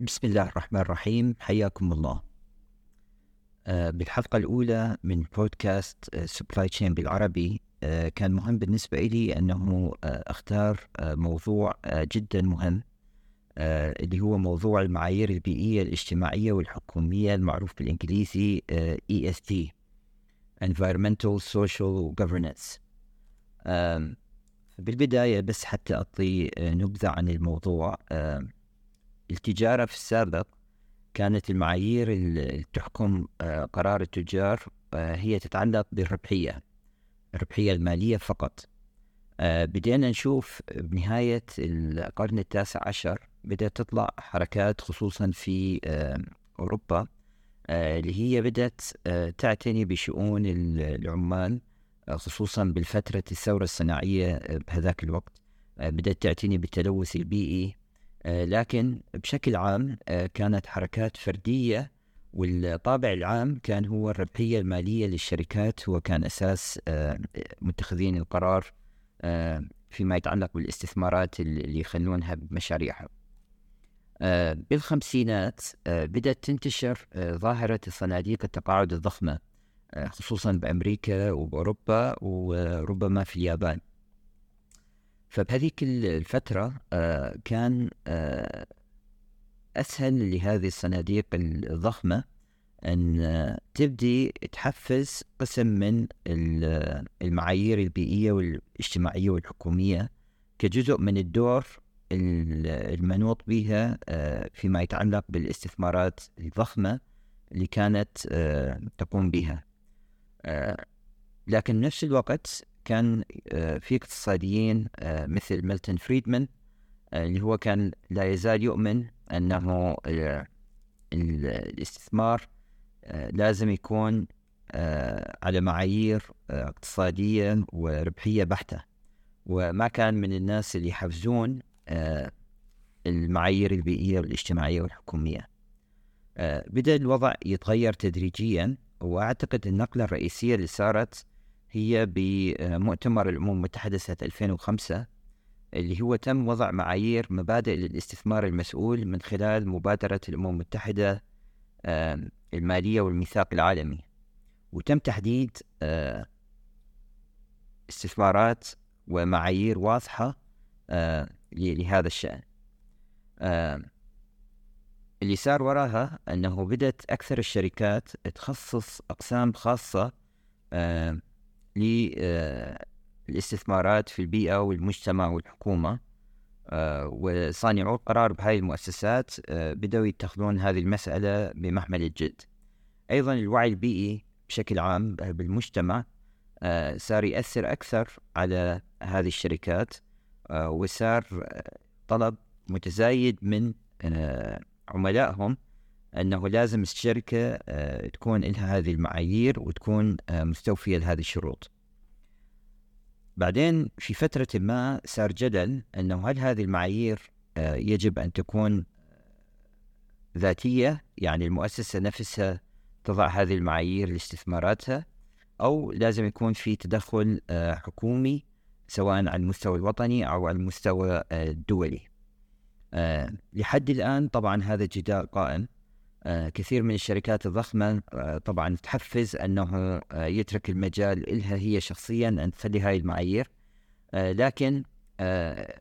بسم الله الرحمن الرحيم. حياكم الله. آه، بالحلقة الأولى من بودكاست سبلاي تشين بالعربي. آه، كان مهم بالنسبة لي أنه آه، أختار موضوع جدا مهم اللي هو موضوع المعايير البيئية الاجتماعية والحكومية المعروف بالإنجليزي ESG Environmental Social Governance. بالبداية بس حتى أعطي نبذة عن الموضوع. التجارة في السابق كانت المعايير اللي تحكم آه، قرار التجار آه، هي تتعلق بالربحية الربحية المالية فقط. آه، بدينا نشوف بنهاية القرن التاسع عشر بدأت تطلع حركات خصوصا في أوروبا اللي هي بدأت تعتني بشؤون العمال خصوصا بالفترة الثورة الصناعية بهذاك الوقت بدأت تعتني بالتلوث البيئي. آه، لكن بشكل عام آه، كانت حركات فردية والطابع العام كان هو الربحية المالية للشركات هو كان أساس آه، متخذين القرار فيما يتعلق بالاستثمارات اللي يخلونها بمشاريعهم بالخمسينات بدأت تنتشر ظاهرة صناديق التقاعد الضخمة. خصوصا بأمريكا وبأوروبا وربما في اليابان. فبهذيك الفترة آه، كان آه، أسهل لهذه الصناديق الضخمة أن آه، تبدي تحفز قسم من المعايير البيئية والاجتماعية والحكومية كجزء من الدور المنوط بها فيما يتعلق بالاستثمارات الضخمة اللي كانت تقوم بها. لكن نفس الوقت كان آه، في اقتصاديين آه، مثل ميلتون فريدمان آه، اللي هو كان لا يزال يؤمن أنه الاستثمار لازم يكون على معايير اقتصادية وربحية بحتة. وما كان من الناس اللي يحفزون المعايير البيئية والاجتماعية والحكومية. بدأ الوضع يتغير تدريجيا. وأعتقد النقلة الرئيسية اللي صارت هي بمؤتمر الأمم المتحدة سنة 2005 اللي هو تم وضع معايير مبادئ للاستثمار المسؤول من خلال مبادرة الأمم المتحدة المالية والميثاق العالمي. وتم تحديد استثمارات ومعايير واضحة لهذا الشأن. اللي صار وراها أنه بدأت أكثر الشركات تخصص أقسام خاصة للاستثمارات في البيئة والمجتمع والحكومة. آه، وصانعو القرار بهذه المؤسسات آه، بدأوا يتخذون هذه المسألة بمحمل الجد. أيضا الوعي البيئي بشكل عام بالمجتمع آه، صار يأثر أكثر على هذه الشركات وصار طلب متزايد من عملائهم أنه لازم الشركة آه، تكون لها هذه المعايير وتكون آه، مستوفية لهذه الشروط. بعدين في فترة ما صار جدل أنه هل هذه المعايير آه، يجب أن تكون ذاتية يعني المؤسسة نفسها تضع هذه المعايير لاستثماراتها أو لازم يكون في تدخل حكومي سواء على المستوى الوطني أو على المستوى الدولي. لحد الآن طبعا هذا الجدال قائم. آه، كثير من الشركات الضخمة آه، طبعا تحفز أنه آه، يترك المجال إلها هي شخصيا أن تخلي هاي المعايير. لكن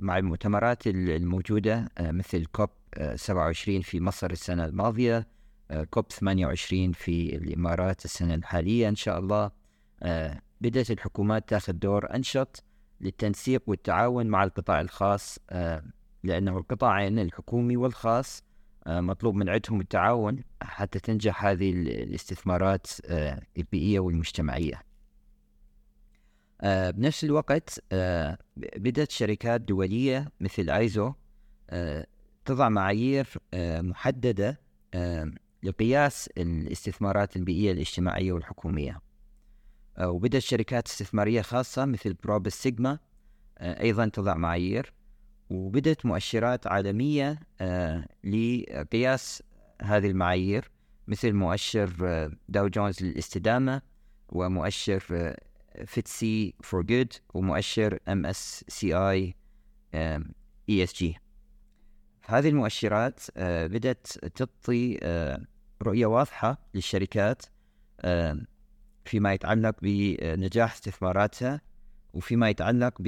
مع المؤتمرات الموجودة مثل كوب 27 في مصر السنة الماضية كوب 28 في الإمارات السنة الحالية إن شاء الله. بدأت الحكومات تاخذ دور أنشط للتنسيق والتعاون مع القطاع الخاص. لأنه القطاعين الحكومي والخاص آه، مطلوب من عندهم التعاون حتى تنجح هذه الاستثمارات آه، البيئية والمجتمعية. آه، بنفس الوقت بدأت شركات دولية مثل آيزو تضع معايير محددة لقياس الاستثمارات البيئية الاجتماعية والحوكمية. وبدأت شركات استثمارية خاصة مثل بروب سيجما أيضا تضع معايير. وبدت مؤشرات عالمية آه، لقياس هذه المعايير مثل مؤشر آه، داو جونز للاستدامة ومؤشر FTSE4Good ومؤشر ام اس سي اي اي اس جي هذه المؤشرات آه، بدأت تعطي آه، رؤية واضحة للشركات آه، فيما يتعلق بنجاح استثماراتها وفيما يتعلق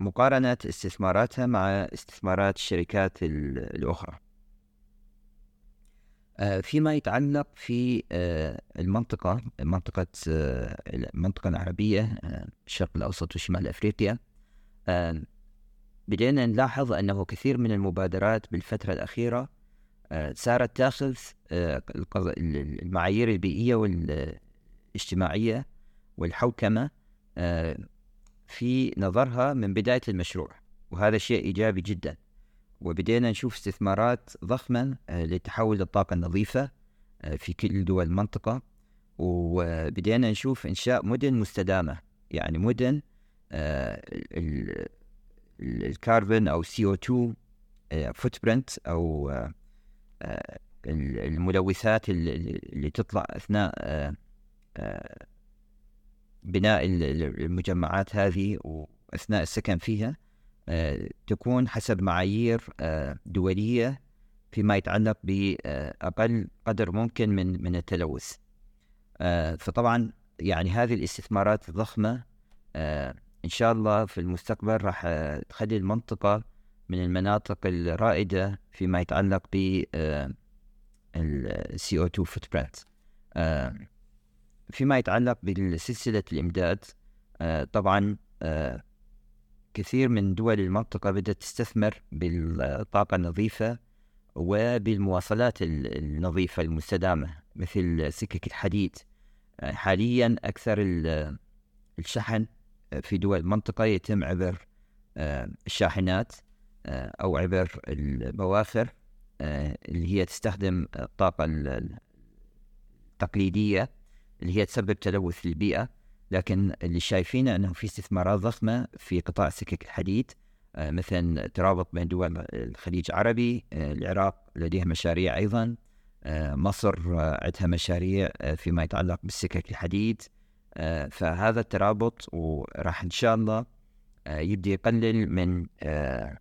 بمقارنة استثماراتها مع استثمارات الشركات الأخرى. فيما يتعلق في المنطقة منطقة المنطقة العربية الشرق الأوسط وشمال أفريقيا. بدينا نلاحظ أنه كثير من المبادرات بالفترة الأخيرة آه، صارت تأخذ آه، المعايير البيئية والإجتماعية والحوكمة آه، في نظرها من بداية المشروع وهذا شيء إيجابي جدا. وبدينا نشوف استثمارات ضخمة لتحول للطاقة النظيفة في كل دول المنطقة. وبدينا نشوف إنشاء مدن مستدامة يعني مدن الكاربون أو CO2 footprint آه، آه، الملوثات اللي تطلع أثناء آه، بناء المجمعات هذه وأثناء السكن فيها تكون حسب معايير دولية فيما يتعلق باقل قدر ممكن من من التلوث. فطبعا يعني هذه الاستثمارات الضخمة إن شاء الله في المستقبل راح تخلي المنطقة من المناطق الرائدة فيما يتعلق ب ال CO2 footprint فيما يتعلق بسلسلة الإمداد آه، طبعا آه، كثير من دول المنطقة بدأت تستثمر بالطاقة النظيفة وبالمواصلات النظيفة المستدامة مثل سكك الحديد. آه، حاليا أكثر الشحن في دول المنطقة يتم عبر الشاحنات أو عبر البواخر اللي هي تستخدم الطاقة التقليدية. اللي هي تسبب تلوث للبيئة لكن اللي شايفينه أنه في استثمارات ضخمة في قطاع سكك الحديد مثلا ترابط بين دول الخليج العربي العراق لديها مشاريع أيضا مصر عندها مشاريع فيما يتعلق بالسكك الحديد آه، فهذا الترابط وراح إن شاء الله آه، يبدي يقلل من آه،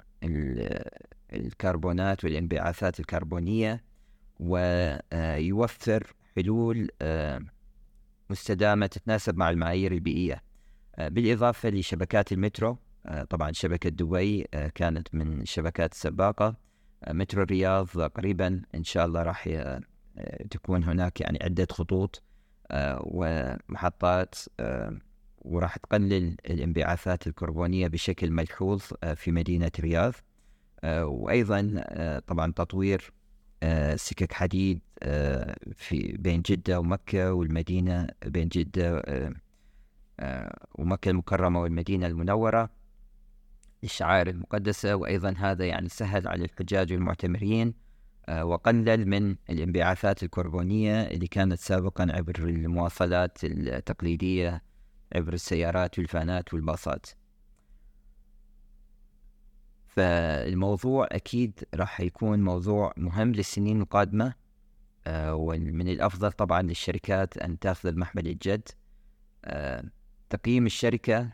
الكربونات والانبعاثات الكربونية ويوفر حلول مستدامة تتناسب مع المعايير البيئية. بالإضافة لشبكات المترو طبعا شبكة دبي كانت من الشبكات السباقه مترو الرياض قريبا إن شاء الله راح تكون هناك يعني عدة خطوط آه، ومحطات آه، وراح تقلل الانبعاثات الكربونية بشكل ملحوظ آه، في مدينة الرياض. وأيضا طبعا تطوير سكك حديد في بين جدة ومكة والمدينة بين جدة ومكة المكرمة والمدينة المنورة للشعائر المقدسة وأيضا هذا يعني سهل على الحجاج والمعتمرين آه، وقلل من الانبعاثات الكربونية اللي كانت سابقا عبر المواصلات التقليدية عبر السيارات والفانات والباصات. فالموضوع أكيد راح يكون موضوع مهم للسنين القادمة آه، ومن الأفضل طبعا للشركات أن تأخذ المحمل الجد. آه، تقييم الشركة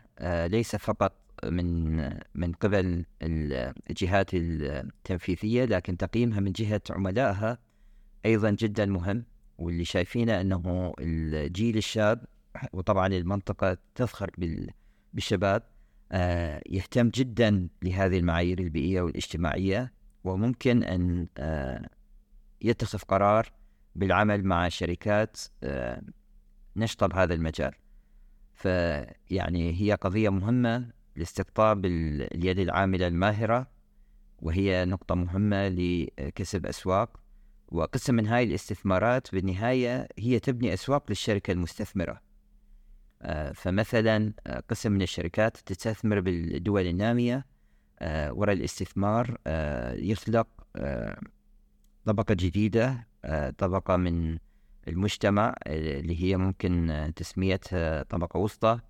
ليس فقط من من قبل الجهات التنفيذية لكن تقييمها من جهة عملائها أيضا جدا مهم. واللي شايفينه أنه الجيل الشاب وطبعا المنطقة تفخر بالشباب. آه، يهتم جدا لهذه المعايير البيئية والاجتماعية وممكن أن آه، يتخذ قرار بالعمل مع شركات آه، نشطة بهذا المجال. فيعني هي قضية مهمة لاستقطاب اليد العاملة الماهرة وهي نقطة مهمة لكسب أسواق. وقسم من هاي الاستثمارات بالنهاية هي تبني أسواق للشركة المستثمرة. آه، فمثلا آه، قسم من الشركات تستثمر بالدول النامية آه، وراء الاستثمار يخلق طبقة جديدة طبقة من المجتمع اللي هي ممكن تسميتها طبقة وسطى.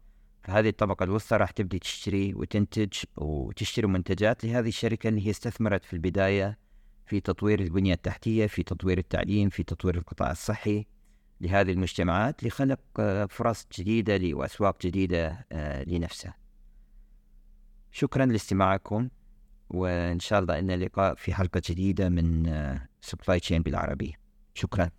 فهذه الطبقة الوسطى راح تبدي تشتري وتنتج وتشتري منتجات لهذه الشركة اللي هي استثمرت في البداية في تطوير البنية التحتية في تطوير التعليم في تطوير القطاع الصحي. لهذه المجتمعات لخلق آه، فرص جديدة وأسواق جديدة آه، لنفسها. شكرا لاستماعكم وإن شاء الله إن اللقاء في حلقة جديدة من سبلاي تشين بالعربي شكرا.